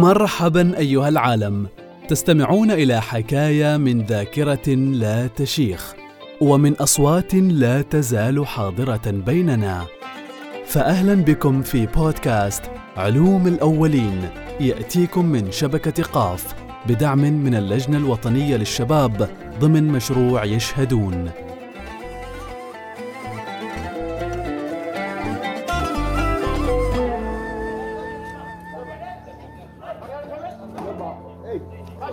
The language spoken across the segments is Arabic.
مرحبا أيها العالم. تستمعون إلى حكاية من ذاكرة لا تشيخ ومن أصوات لا تزال حاضرة بيننا. فاهلا بكم في بودكاست علوم الأولين. يأتيكم من شبكة قاف بدعم من اللجنة الوطنية للشباب ضمن مشروع يشهدون.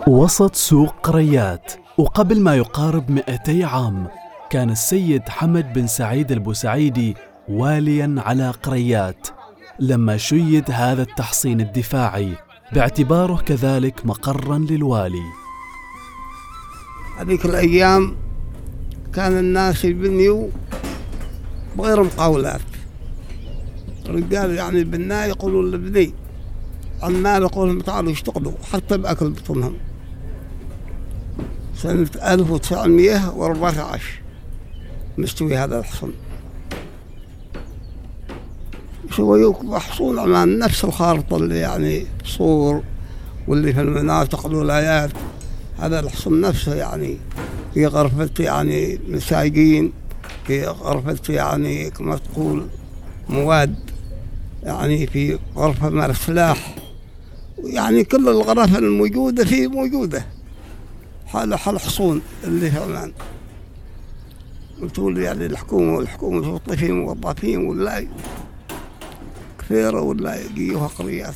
وسط سوق قريات. وقبل ما يقارب 200 عام كان السيد حمد بن سعيد البوسعيدي واليا على قريات. لما شيد هذا التحصين الدفاعي باعتباره كذلك مقرا للوالي. هذيك الأيام كان الناس يبنيوا بغير مقاولات. الرجال يعني البناء يقولون لبني عمال يقولون تعالوا اشتغلوا حتى بأكل بطنهم. سنة 1914 مستوي هذا الحصن. سووا محصول أمام نفس الخارطة اللي يعني صور واللي في المناطق الولايات هذا الحصن نفسه يعني في غرفة يعني مساجين في غرفة يعني كما تقول مواد يعني في غرفة مال سلاح. يعني كل الغرف الموجودة فيه موجودة. حال حال حصون اللي في عمان وتقول يعني الحكومة والحكومة تحط فيه موظفين ولا كثيرة ولا يجيوها قريات؟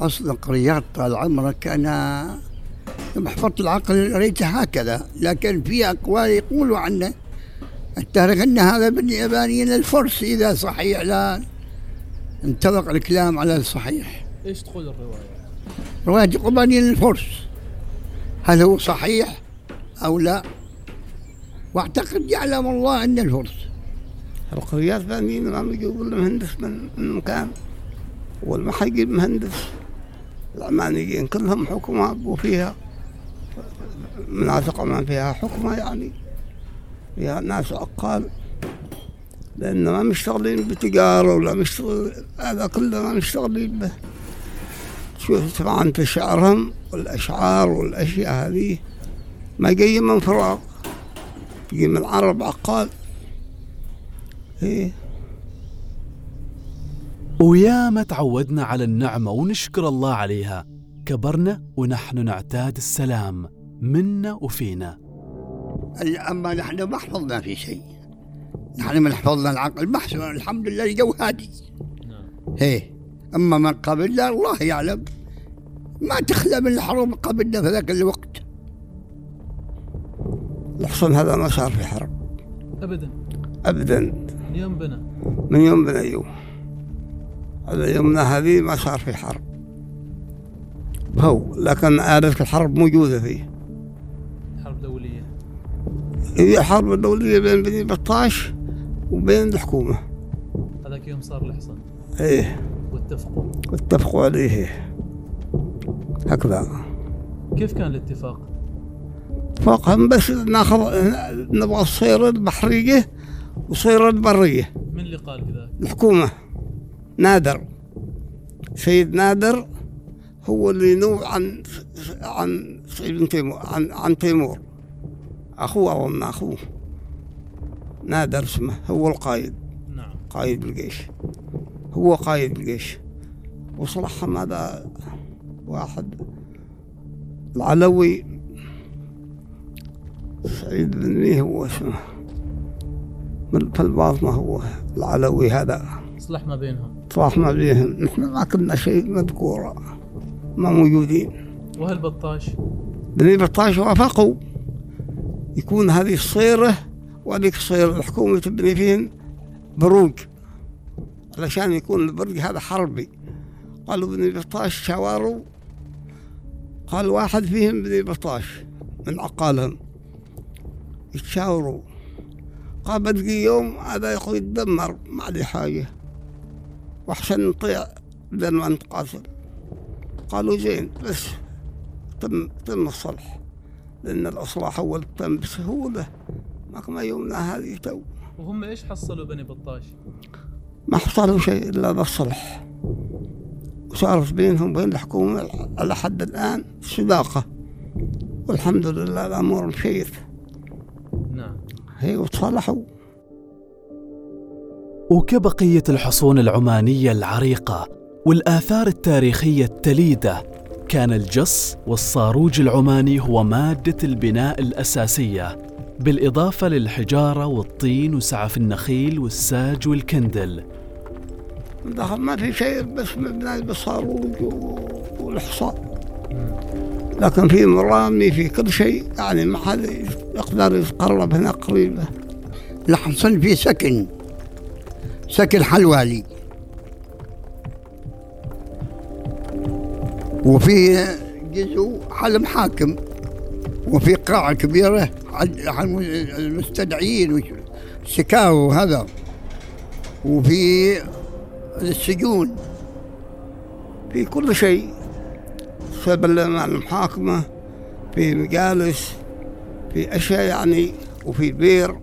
حصل قريات طال عمرك. أنا لما حفظت العقل رأيته هكذا لكن في أقوال يقولوا عنه. التاريخ أن هذا من يابانيين الفرس إذا صحيح لا انطبق الكلام على الصحيح. إيش تقول الرواية؟ رواية يابانيين الفرس. هل هو صحيح أو لا؟ واعتقد يعلم الله أن الفرس. القريات ثانيين ما يجيبوا لنا مهندس من من مكان أول ما حيجيب مهندس. العمانيين كلهم حكمة وفيها مناطق عمان فيها حكمة يعني. فيها ناس عقال لأن ما مشتغلين بتجارة ولا مشتغل هذا كله ما مشتغلين به. شوف طبعا انت شعرهم والأشعار والأشياء هذه. ما جاية من فراغ تجي من العرب عقال. إيه. وياما تعودنا على النعمة ونشكر الله عليها. كبرنا ونحن نعتاد السلام منا وفينا. أما نحن ما حفظنا في شيء. نحن من حفظنا العقل محسن الحمد لله الجو هادي. هيه أما من قبلنا الله يعلم. ما تخلى من الحروب قبلنا في ذاك الوقت. الحصن هذا ما صار في حرب. ابدا. أبدا. من يوم بنى؟ من يوم بن أيوب هذا يومنا هذه ما صار في حرب. هو لكن آلة الحرب موجودة فيه. حرب دولية. هي حرب دولية بين بني بطاش وبين الحكومة. هذاك يوم صار الحصن إيه. واتفقوا. واتفقوا عليه. هكذا. كيف كان الاتفاق؟ فوقهم بس ناخذ نبغى الصيرة البحرية وصيرة البرية من اللي قال كذا؟ الحكومة. نادر. سيد نادر هو اللي ينوب عن عن سيد تيمور عن عن تيمور. أخوه أظن أخوه. نادر اسمه. هو القائد. نعم. قائد الجيش. هو قائد الجيش. وصلحهم هذا واحد. العلوي سعيد بن ميه هو اسمه من في الباطنة هو العلوي هذا. صلح ما بينهم. صلاح ما بيهم نحن ما كنا شيء مذكورة ما موجودين. وهل بطاش؟ بني بطاش وافقوا يكون هذه الصيرة وهذيك الصيرة الحكومة تبني فيهن بروج. علشان يكون البرج هذا حربي. قالوا بني بطاش شاوروا قال واحد فيهم بني بطاش من عقالهم. يتشاوروا. قال بتجي يوم هذا يا أخوي يتدمر ما عليه حاجة. واحسن نطيع بدل ما نتقاتل قالوا زين بس تم تم الصلح. لأن الإصلاح أول تم بسهولة. ما كما يومنا هذه تو. وهم إيش حصلوا بني بطاش؟ ما حصلوا شيء إلا بالصلح. صارت بينهم وبين الحكومة على حد الآن صداقة والحمد لله الأمور مشيت. نعم. هي وتصالحوا. وكبقية الحصون العمانية العريقة والآثار التاريخية التليدة كان الجص والصاروج العماني هو مادة البناء الأساسية بالإضافة للحجارة والطين وسعف النخيل والساج والكندل. دخل ما في شيء بس مبنى بالصاروج و- والحصان. لكن في مرامي في كل شيء يعني ما حد يقدر يتقرب هنا قريبة. الحصن فيه سكن سكن حلوالي. وفي جزء حل محاكم وفي قاعة كبيرة المستدعيين والشكاوى وهذا. وفي السجون في كل شيء. سبل مع المحاكمة في مجالس في أشياء يعني وفي بير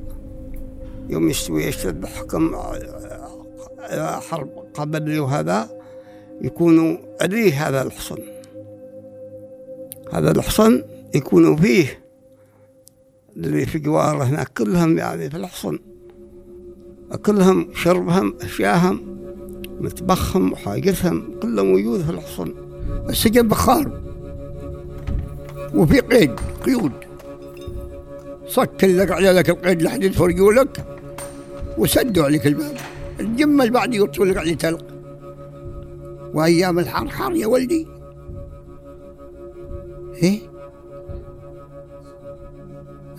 يوم يستوي يشتد حكم حرب قبلي وهذا يكونوا عليه هذا الحصن. هذا الحصن يكونوا فيه اللي في جواره هناك كلهم يعني في الحصن. كلهم شربهم أشياءهم. مطبخهم وحاجتهم كله موجود في الحصن السجن بخار. وفي قيد قيود. صك لك على لك القيد لحد يفرجوا لك. وسدوا عليك الباب. الجمة اللي بعد يطول لك عليه تلق وأيام الحر حر يا ولدي. إيه؟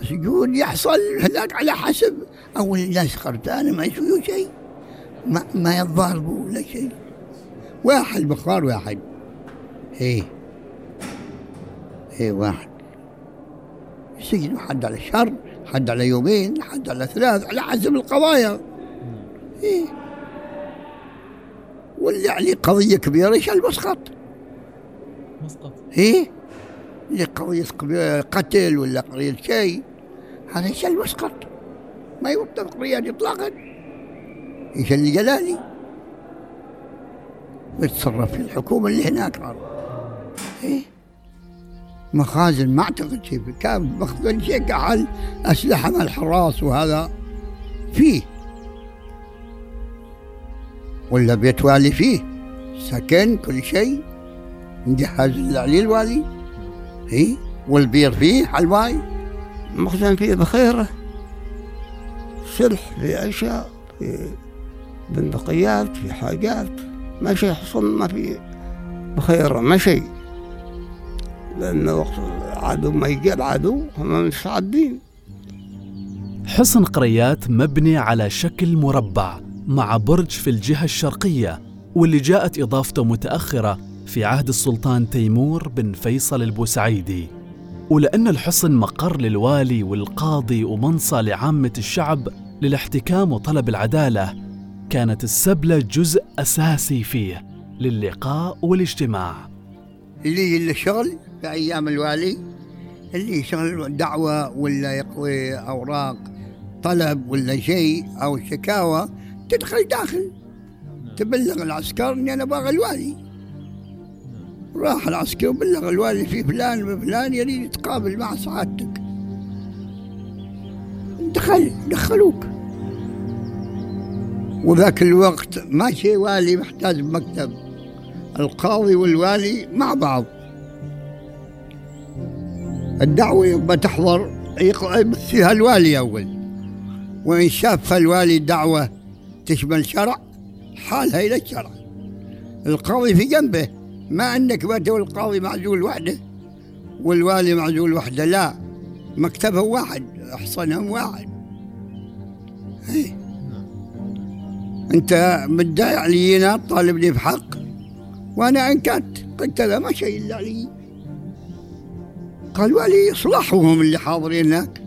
سجون يحصل هناك على حسب. اول الناس خربانه ما يسووا شيء. ما ما يتضاربوا ولا شيء. واحد بخار واحد. إيه. إيه واحد. يسجنوا حد على شهر حد على يومين حد على ثلاث على حسب القضايا. إيه. واللي عليه قضية كبيرة يشال مسقط مسقط. إيه. اللي قضية كبيرة قتل ولا قضية شيء هذا يشال مسقط ما يطلق رياضي اطلاقا. يشل جلالي يتصرف في الحكومة اللي هناك. عرب. إيه؟ مخازن ما أعتقد شيء كان مخزن شيء كحل أسلحة مع الحراس وهذا؟ فيه. ولا بيت والي فيه. سكن كل شيء. مجهز اللي عليه الوالي إيه؟ والبير فيه حلواي. المخزن فيه بخيرة سلح في أشياء في بندقيات في حاجات ما شيء حصل ما في بخيرة ما شيء. لأن وقت العدو ما يجي العدو هم مستعدين حصن قريات مبني على شكل مربع مع برج في الجهة الشرقية واللي جاءت إضافته متأخرة في عهد السلطان تيمور بن فيصل البوسعيدي. ولأن الحصن مقر للوالي والقاضي ومنصى لعامة الشعب للاحتكام وطلب العدالة كانت السبلة جزء أساسي فيه للقاء والاجتماع. اللي اللي شغل في أيام الوالي اللي يشغل دعوة ولا يقضي أوراق طلب ولا شيء أو شكاوى تدخل داخل. تبلغ العسكر إني أنا باغي الوالي. راح العسكر وبلغ الوالي في فلان وفلان يريد يتقابل مع سعادتك. دخل دخلوك. وذاك الوقت ما شيء والي محتاج بمكتب القاضي والوالي مع بعض. الدعوة يبقى تحضر فيها الوالي أول. وإن شاف الوالي دعوة تشمل شرع حالها إلى الشرع القاضي في جنبه. ما أنك بات القاضي معزول وحده. والوالي معزول وحده لا. مكتبهم واحد أحصنهم واحد. إيه. أنت مدعي علينا طالبني بحق وأنا انكرت قلت له ما شيء إلا علي. قال والي يصلحهم اللي حاضرين هناك.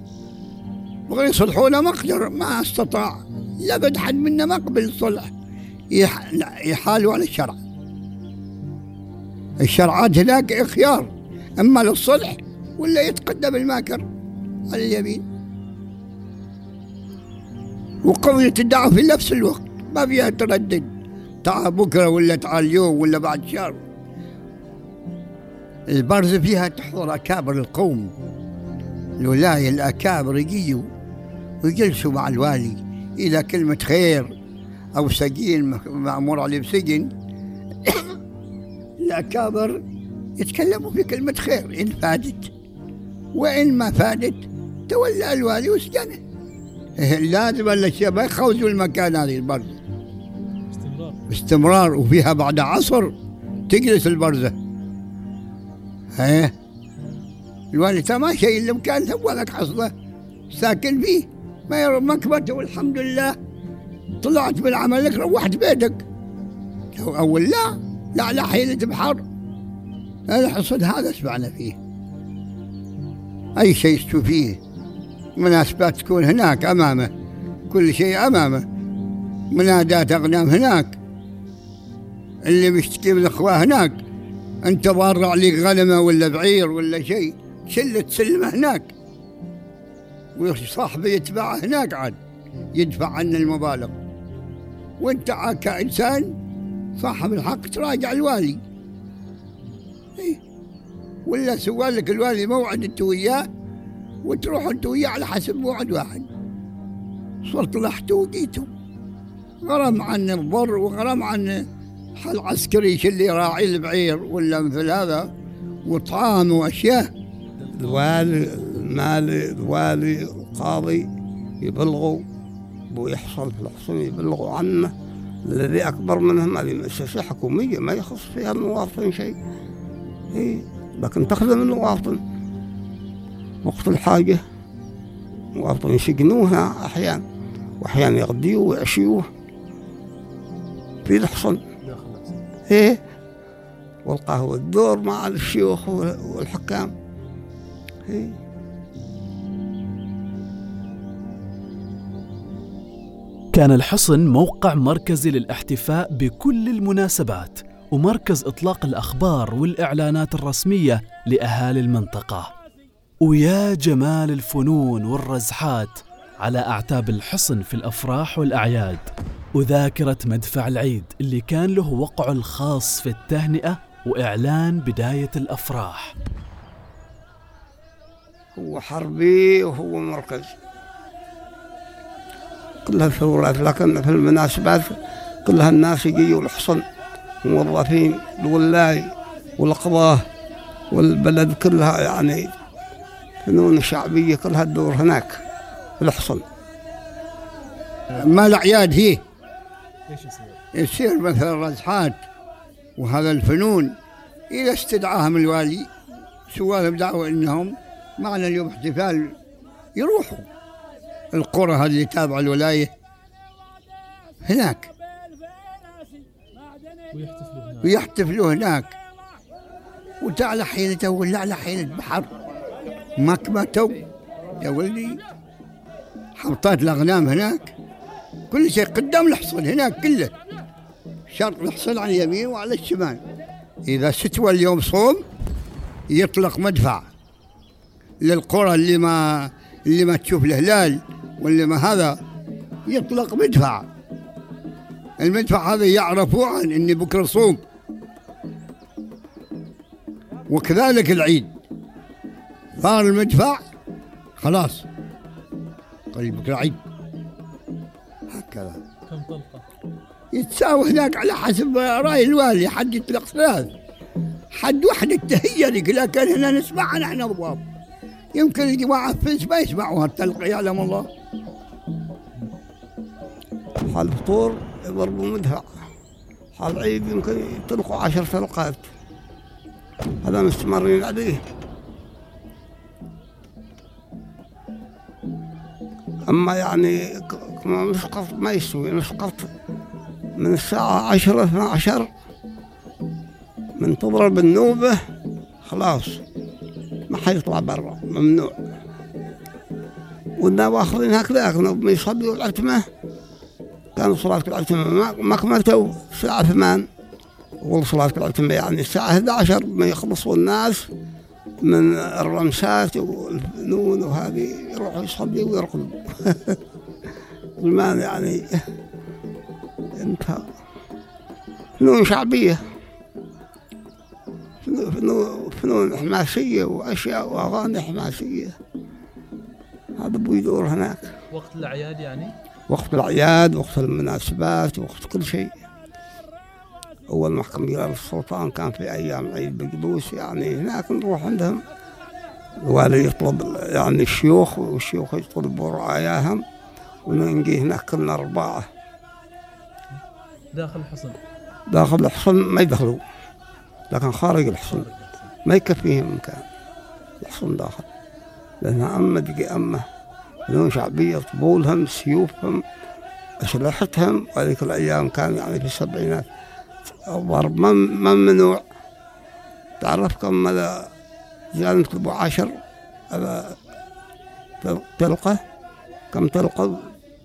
بغوا يصلحونا ما أقدر ما أستطاع. لابد حد منا ما قبل الصلح يحالوا على الشرع. الشرعات هناك خيار أما للصلح ولا يتقدم الماكر على اليمين. وقضية الدعوة في نفس الوقت. ما فيها تردد. تعال بكرة ولا تعال اليوم ولا بعد شهر. البرزة فيها تحضر أكابر القوم. الولاية الأكابر يجيوا ويجلسوا مع الوالي. إذا كلمة خير أو سجين مأمور عليه بسجن الأكابر يتكلموا في كلمة خير. إن فادت وإن ما فادت تولى الوالي وسجنه. لازم ما يخوزوا المكان هذه البرزة باستمرار وفيها بعد عصر تجلس البرزة. ها؟ الوالد ما شيء إلا مكان سوى لك حصلة. ساكن فيه. ما يرى مكبته والحمد لله. طلعت من عملك روحت بيتك. أول لا لا لا حيلة بحر. الحصد هذا سمعنا فيه. أي شيء تشوفيه. مناسبات تكون هناك أمامه. كل شيء أمامه. منادات أغنام هناك. اللي بيشتكي من الأخوة هناك. أنت ضارع لك غنمة ولا بعير ولا شيء شلة سلمة هناك. وصاحبه يتبعه هناك عاد يدفع عنه المبالغ. وأنت عاد كإنسان صاحب الحق تراجع الوالي. إيه. ولا سوى لك الوالي موعد أنت وياه وتروح أنت وياه على حسب موعد واحد. صرت لحت وجيتوا غرم عن الضر وغرم عن العسكري اللي يراعي البعير ولا مثل هذا؟ وطعام وأشياء. الوالي المالي الوالي القاضي يبلغوا بو يحصل في الحصول يبلغوا عنه. الذي أكبر منهم هذه مؤسسة حكومية ما يخص فيها المواطن شيء. إيه لكن تخدم المواطن. وقت الحاجة المواطن يسجنوها أحيانا وأحيانا يغديوه ويعشيوه في الحصن. إيه؟ والقهوة الدور مع الشيوخ والحكام. إيه؟ كان الحصن موقع مركزي للاحتفاء بكل المناسبات ومركز إطلاق الأخبار والإعلانات الرسمية لأهالي المنطقة. ويا جمال الفنون والرزحات على أعتاب الحصن في الأفراح والأعياد. وذاكرة مدفع العيد اللي كان له وقعه الخاص في التهنئة وإعلان بداية الأفراح. هو حربي وهو مركز. كلها ثورات لكن في المناسبات كلها الناس يجيوا الحصن موظفين الولاي والقضاة والبلد كلها يعني فنون شعبية كلها تدور هناك في الحصن. ما الأعياد هي؟ إيش يصير؟ يصير مثلا رزحات وهذا الفنون إذا استدعاهم الوالي سوى لهم دعوة إنهم معنا اليوم احتفال يروحوا. القرى هذه اللي تابعة الولاية هناك. ويحتفلوا هناك. ويحتفلوا هناك. وتعلى حيلته ولا على حيلة بحر. مكمته يا ولدي حوطات الأغنام هناك. كل شيء قدام الحصن هناك كله. شرط الحصن على اليمين وعلى الشمال. إذا ستوى اليوم صوم يطلق مدفع للقرى اللي ما اللي ما تشوف الهلال واللي ما هذا يطلق مدفع. المدفع هذا يعرفوا عن إني بكرة صوم. وكذلك العيد. صار المدفع خلاص. قال بكرة عيد. هكذا كم طلقة؟ يتساوي هناك على حسب رأي الوالي حد يطلق ثلاث. حد واحد التهيأ لك لكن هنا نسمعها نحن ضباب يمكن الجماعة في ما يسمعوا هالتلقي يعلم الله. حال الفطور يضربوا مدفع حال العيد يمكن يطلقوا عشر طلقات. هذا مستمرين عليه. أما يعني مسقط ما يستوي مسقط من الساعة عشرة اثنا عشر. من تضرب النوبة خلاص ما حيطلع برا ممنوع. والنواخرين هكذا ما يصلوا العتمة كانوا صلاة العتمة ما- ما كملتوا الساعة ثمان. وصلاة العتمة يعني الساعة 11 ما يخلصوا الناس من الرمسات والفنون وهذه يروحوا يصلوا ويرقدوا. زمان يعني انتهى فنون شعبية فنون- فنون حماسية وأشياء وأغاني حماسية. هذا بو يدور هناك. وقت الأعياد يعني؟ وقت الأعياد وقت المناسبات وقت كل شيء. أول محكمة جلال السلطان كان في أيام عيد بقدوس يعني هناك نروح عندهم. الوالي يطلب يعني الشيوخ والشيوخ يطلبوا رعاياهم. ونجي هناك كنا أربعة داخل الحصن. داخل الحصن ما يدخلوا. لكن خارج الحصن ما يكفيهم مكان الحصن داخل. لأنها أمة تجي أمة فنون شعبية طبولهم سيوفهم أسلحتهم وهذيك الأيام كان يعني في السبعينات. ضرب ما ما ممنوع تعرف كم هذا زيادة أبو عشر هذا تل- تلقى؟ كم تلقى؟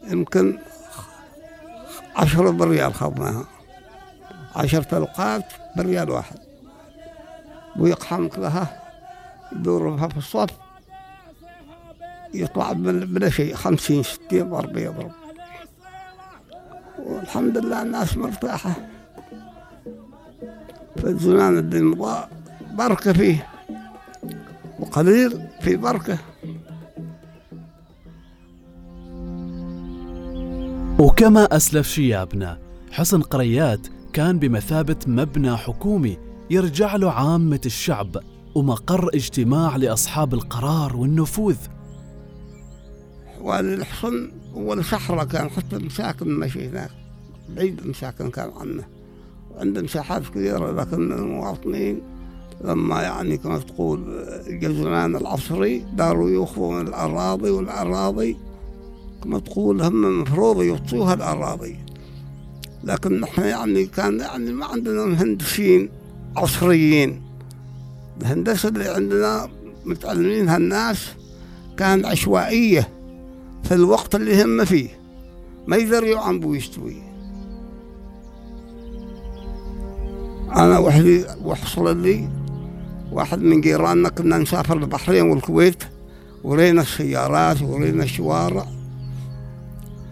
يمكن عشرة بريال خذناها عشر تلقات بريال واحد. ويقحمك لها يدور بها في الصف يطلع بلا شيء خمسين ستين ضرب يضرب. والحمد لله الناس مرتاحة. في الزمان اللي مضى بركة فيه. وقليل في بركة. وكما أسلف شيابنا حصن قريات كان بمثابة مبنى حكومي يرجع له عامة الشعب ومقر اجتماع لأصحاب القرار والنفوذ. والحصن هو صحراء كان حتى مساكن ماشي هناك. بعيد المساكن كان عنه وعنده مساحات كثيرة لكن المواطنين لما يعني كما تقول جا الزمان العصري داروا يأخذوا من الأراضي والأراضي. كما تقول هم مفروض يعطوها الأراضي. لكن نحن يعني كان يعني ما عندنا مهندسين عصريين. الهندسة اللي عندنا متعلمينها الناس كان عشوائية في الوقت اللي هم فيه. ما يدري عن بو يستوي. أنا وحدي وحصل لي واحد من جيراننا كنا نسافر البحرين والكويت ورينا السيارات ورينا الشوارع.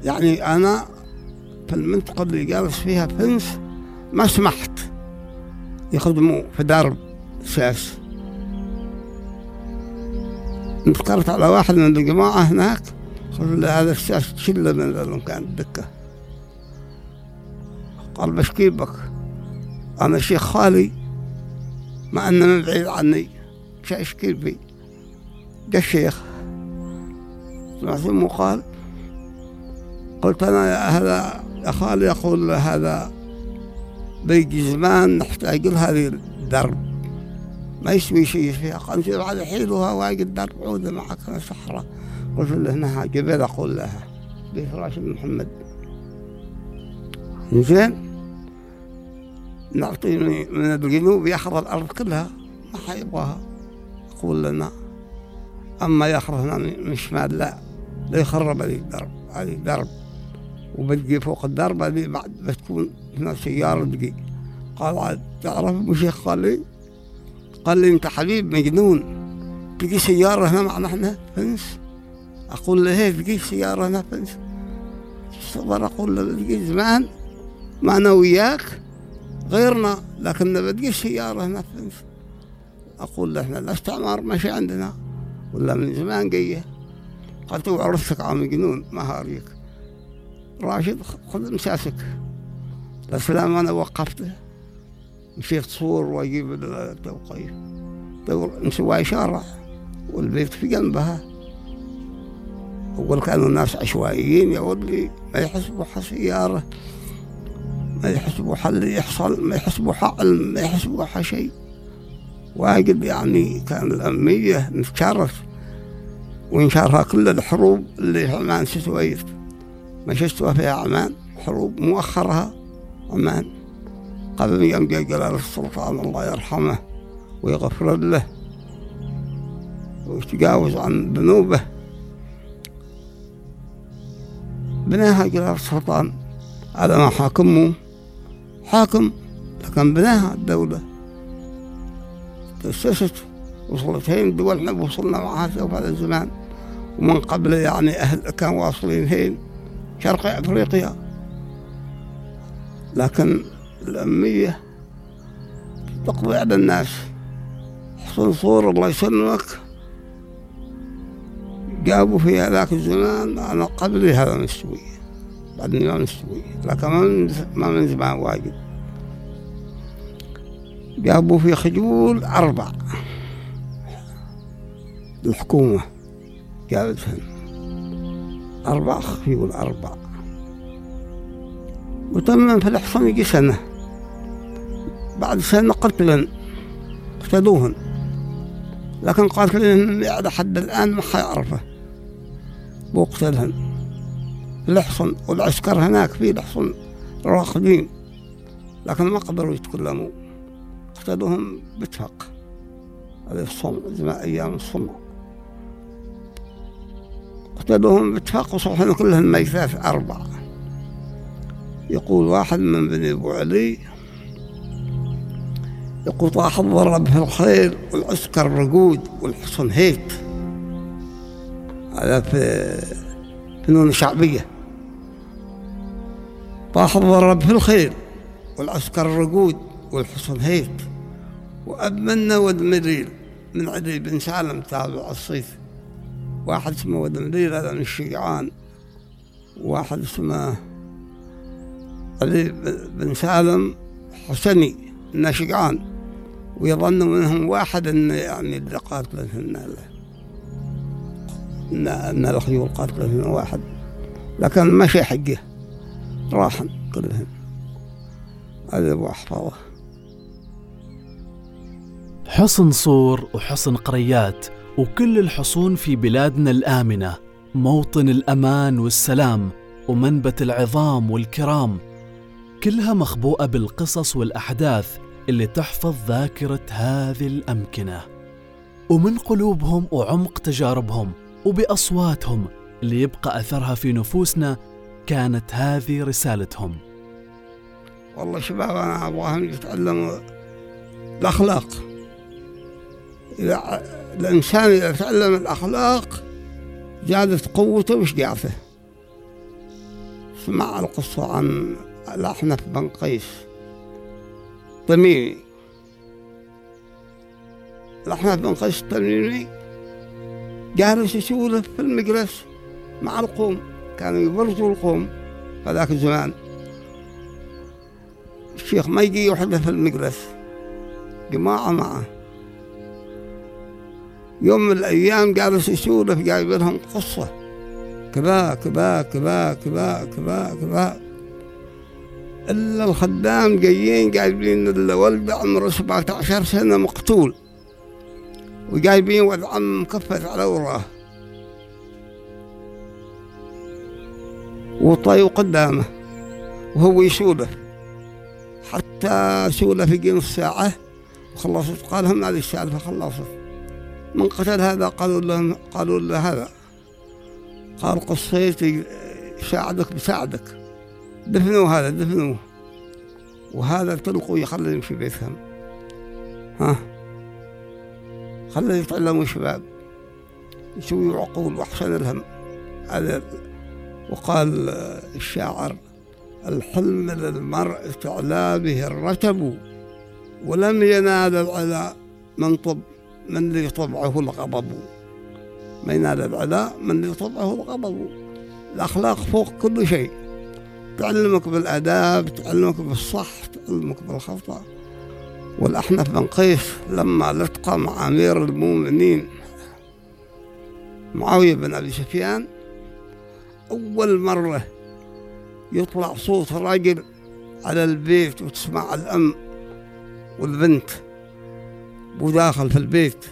يعني أنا في المنطقة اللي جالس فيها فنس ما سمحت يخدموا في درب ساس انتقلت على واحد من الجماعة هناك قلت له هذا الساس شله من المكان الدكة قال بشكي بك أنا شيخ خالي مع أنه من بعيد عني أشكي بي ده الشيخ أمه قال قلت أنا هذا خالي يقول هذا بيجي زمان نحتاج لهذه الدرب. ما يسوي شيء فيها قال نصير على حيلها واجد الدرب عودة معك في الصحراء قلت له هنا جبل أقول لها. بفراش محمد. زين نعطي من الجنوب يأخذ الأرض كلها. ما حيبغاها. أقول لنا أما يأخذ هنا من من الشمال لا. لا يخرب هذه الدرب. هذه درب. وبتجي فوق الدرب هذه بعد بتكون هنا سيارة تجي قال تعرف أبو شيخ قال لي؟ قال لي أنت حبيب مجنون. تجي سيارة هنا معنا إحنا فنس؟ أقول له هي تجي سيارة هنا فنس؟ صبر أقول له تجي زمان ما أنا وياك غيرنا لكن بتجي سيارة هنا فنس. أقول له إحنا الاستعمار ماشي عندنا. ولا من زمان جاية. قلت له عرفتك على مجنون ما هاريك. راشد خذ مساسك السلام أنا وقفته مشيت صور وأجيب التوقيف نسوي شارع والبيت في جنبها. أول كانوا الناس عشوائيين يا ولدي ما يحسبوا سيارة ما يحسبوا حل يحصل ما يحسبوا حقل ما يحسبوا شيء واجد يعني كان الأمية نتشرف. وانشارها كل الحروب اللي عمان ستويت. ما شفتها فيها عمان حروب مؤخرها. عمان قبل يوم جاء جلال السلطان الله يرحمه ويغفر له ويتجاوز عن ذنوبه. بناها جلال السلطان على ما حاكمه. حاكم لكن بناها الدولة. تأسست وصلت هين دول إحنا وصلنا معها في هذا الزمان. ومن قبل يعني أهل كانوا واصلين هين. شرق أفريقيا. لكن الأمية تقضي على الناس. حسن صور الله يسلمك. جابوا في هذاك الزمان أنا قبل هذا مستوي بعدني ما مستوي. لكن ما من زمان واجد. جابوا في خجول أربع الحكومة جابتهم. أربع خيول أربع. وتم في الحصن يجي سنة. بعد سنة قتلا قتلوهن لكن قاتلين لحد الآن ما حيعرفه. وقتلهن الحصن والعسكر هناك في الحصن راقدين. لكن ما قدروا يتكلموا. قتلوهم باتفاق هذه الصوم زمان أيام الصوم. باتفاق وصبحوا كلهم ميتات أربعة. يقول واحد من بني أبو علي يقول طاح الضرب في الخيل والعسكر رقود والحصن هيت. هذا في فنون شعبية. طاح الضرب في الخيل والعسكر رقود والحصن هيت. وأبمنا ودمريل من علي بن سالم تابع الصيف. واحد اسمه ودمريل هذا من الشيعان واحد اسمه علي بن سالم حسني الناشقان ويظن منهم واحد إن يعني اللي قاتل ان إن الخيول قاتل واحد. لكن ما شيء حقه راحن كلهم هذا أبو حصن صور وحصن قريات وكل الحصون في بلادنا الآمنة موطن الأمان والسلام ومنبت العظام والكرام. كلها مخبوءة بالقصص والأحداث اللي تحفظ ذاكرة هذه الأمكنة. ومن قلوبهم وعمق تجاربهم وبأصواتهم اللي يبقى أثرها في نفوسنا كانت هذه رسالتهم. والله شباب أنا أبغاهم يتعلموا الأخلاق. الإنسان إذا تعلم الأخلاق زادت قوته وشجاعته سمع القصة عن الأحنف بن قيس. تميمي الأحنف بن قيس التميمي جالس يسولف في المجلس؟ مع القوم. كانوا يبرزوا القوم هذاك الزمان. الشيخ ما يجي وحده في المجلس. جماعة معه. يوم من الأيام جالس يسولف جايب لهم قصة. كذا كذا كذا كذا كذا كذا. إلا الخدام جايين جايبين الولد عمره 17 سنة مقتول. وجايبين ولد عم مكفت على وراه. وطيو قدامه. وهو يسولف. حتى سولف يجي نص ساعة وخلصت. قال هم هذه السالفة خلصت. من قتل هذا قالوا له قالوا له هذا. قال قصيتي ساعدك بساعدك. دفنوا هذا دفنوه. وهذا تلقوا يخلي في بيتهم. ها؟ خلي يتعلموا شباب يسوي عقول وأحسن لهم. هذا وقال الشاعر الحلم للمرء تعلى به الرتب ولم ينال العلاء من طب من لي طبعه الغضب. ما ينال العلاء من لي طبعه الغضب. الأخلاق فوق كل شيء. تعلمك بالآداب تعلمك بالصح تعلمك بالخطأ. والأحنف بن قيس لما لتقى مع أمير المؤمنين معاوية بن أبي سفيان أول مرة يطلع صوت راجل على البيت وتسمع الأم والبنت. وداخل في البيت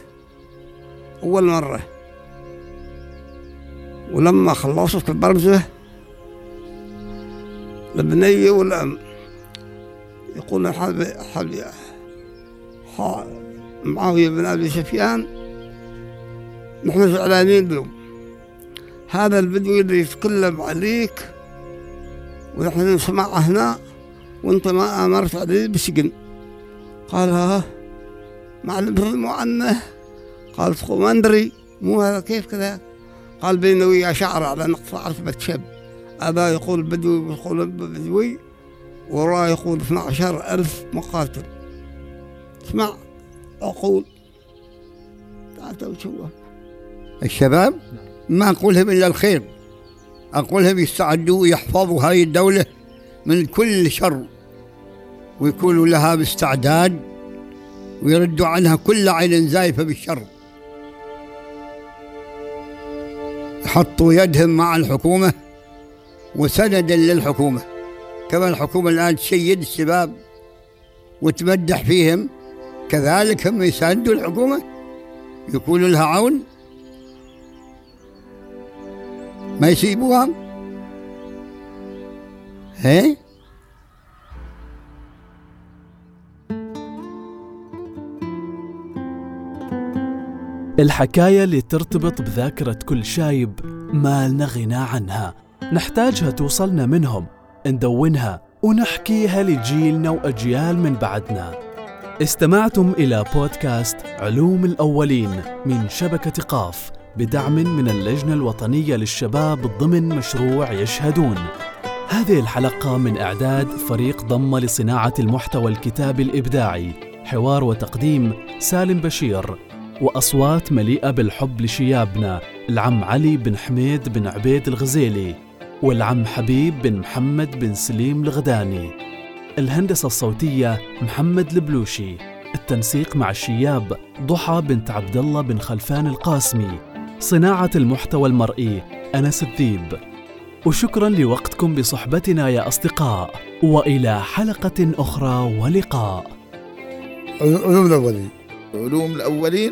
أول مرة. ولما خلصت البرزة البنية والأم يقول حبي حبي معاوية بن أبي سفيان نحن زعلانين له هذا البدوي اللي يتكلم عليك ونحن نسمعه هنا وأنت ما آمرت عليه بسجن. قال ها. ما علمتهم عنه قال ما ندري مو هذا كيف كذا؟ قال بيني ويا شعر على نقص عرفة شب هذا يقول بدوي يقول بدوي وراه يقول 12 ألف مقاتل. اسمع أقول تعال وشوف الشباب ما أقولهم إلا الخير. أقولهم يستعدوا يحفظوا هاي الدولة من كل شر ويكونوا لها باستعداد ويردوا عنها كل عين زايفة بالشر. حطوا يدهم مع الحكومة وسندا للحكومة. كما الحكومة الآن تشيد الشباب وتمدح فيهم كذلك هم يساندوا الحكومة يكونوا لها عون. ما يسيبوها؟ هي الحكاية اللي ترتبط بذاكرة كل شايب ما لنا غنى عنها. نحتاجها توصلنا منهم. ندونها ونحكيها لجيلنا وأجيال من بعدنا. استمعتم إلى بودكاست علوم الأولين من شبكة قاف بدعم من اللجنة الوطنية للشباب ضمن مشروع يشهدون. هذه الحلقة من إعداد فريق ضم لصناعة المحتوى الكتابي الإبداعي حوار وتقديم سالم بشير. وأصوات مليئة بالحب لشيابنا العم علي بن حميد بن عبيد الغزيلي والعم حبيب بن محمد بن سليم الغداني. الهندسة الصوتية محمد البلوشي. التنسيق مع الشياب ضحى بنت عبد الله بن خلفان القاسمي. صناعة المحتوى المرئي أنس الذيب. وشكرا لوقتكم بصحبتنا يا أصدقاء وإلى حلقة أخرى ولقاء. علوم الأولين. علوم الأولين.